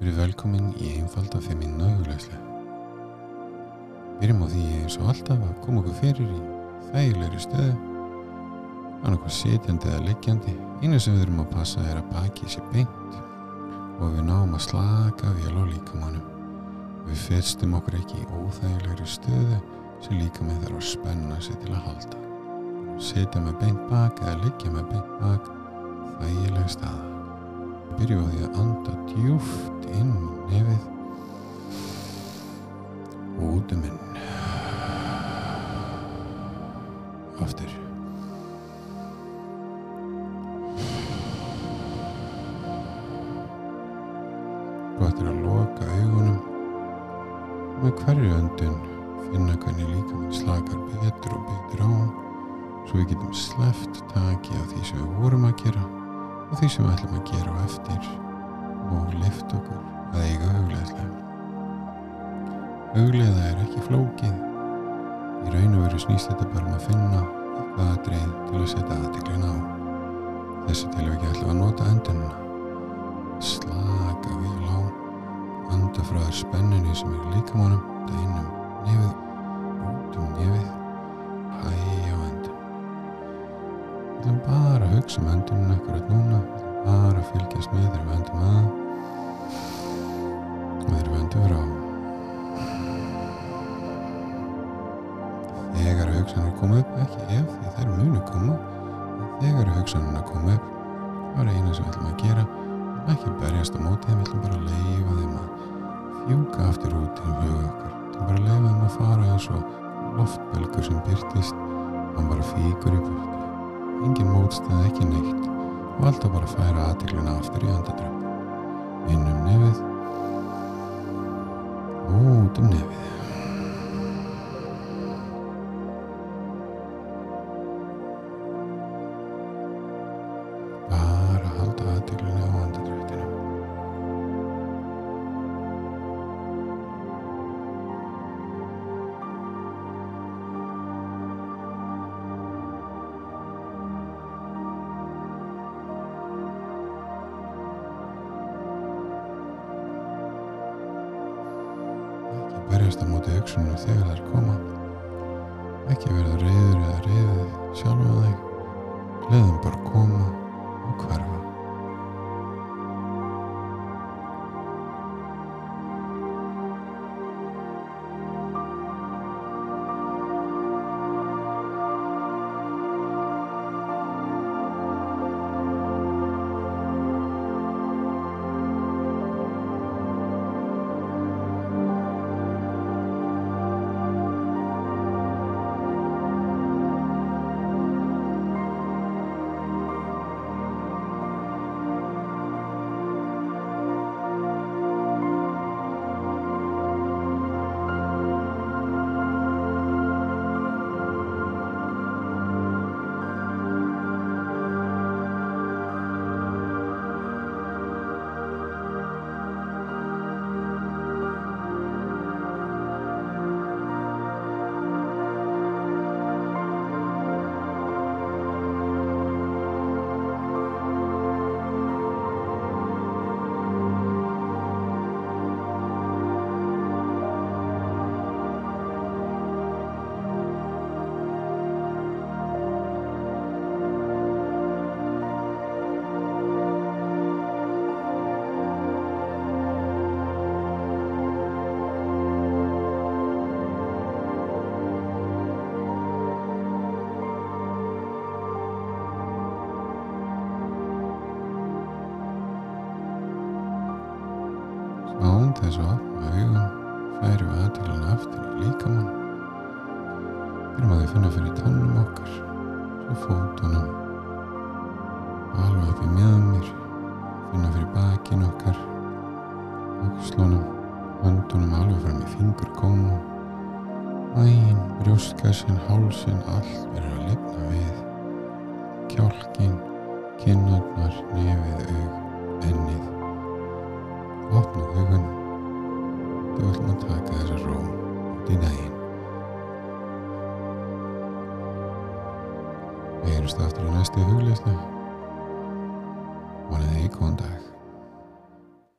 Verið velkomin í einfalda femmin nauðulegslu. Byrjum á því eins og alltaf að koma okkur fyrir í þægilegri stöðu. Annarkoð sitjandi eða liggjandi. Einu sem við þurfum að passa er að baki sér beint og við náum að slaka vel á líkamannum. Við fyrstum okkur ekki í óþægilegri stöðu sem líka með þarf að spenna sig til að halda. Sitja með beint bak eða liggja með beint bak þægileg staða. Byrju á því að anda djúft inn nefið og út um inn. Aftur. Gott er að loka augunum og með hverju öndun finna hvernig líka minn slakar betur og betur á svo við getum sleft taki á því sem við vorum að gera og því sem við ætlum að gera á eftir og lift okkur að eiga hugleðslega. Hugleða er ekki flókið. Í raun og veru snýst þetta bara um að finna eitthvað aðrið til að setja aðteklin á. Þessu ætlum við að nota endununa. Slaka vel á, anda frá þær spenninni sem er líkamánum, það innum nefið, út um nefið, hæja á endun. Við ætlum bara að hugsa um endunum akkurat núna, við ætlum bara fylgjast með þegar við endum að og þegar við endum frá. Þegar hugsanir koma upp, ekki ef því þær munu koma, þegar hugsanir koma upp, það er eina sem við ætlum að gera, ekki berjast á móti, við ætlum bara að leifa þeim að fjúka aftur út í hug okkar. Við ætlum bara að leifa þeim að fara eins og loftbelgur sem byrtist, hann bara fíkur í burtu. Engin mótstæð, ekki neitt og alltaf bara færa aðtikluna aftur í andadröfn. Inn um nefið og út um nefið. Berjast á móti hugsunum þegar þær koma. Ekki verða reyður eða reyðið sjálfa þig. Leðum bara koma Án þess að opna augun færum við aðtilina aftur í líkamann. Byrjum að því finna fyrir tannum okkar, svo fótunum, alveg upp í meðan mér, finna fyrir bakin okkar, aukslunum, höndunum alveg fram í fingurgómum, ægin, brjóstkassin, hálsin, allt verður að lifna við, kjálkin, kinnarnar, við erum aftur í næstu hugleyslu vonaði í góðan dag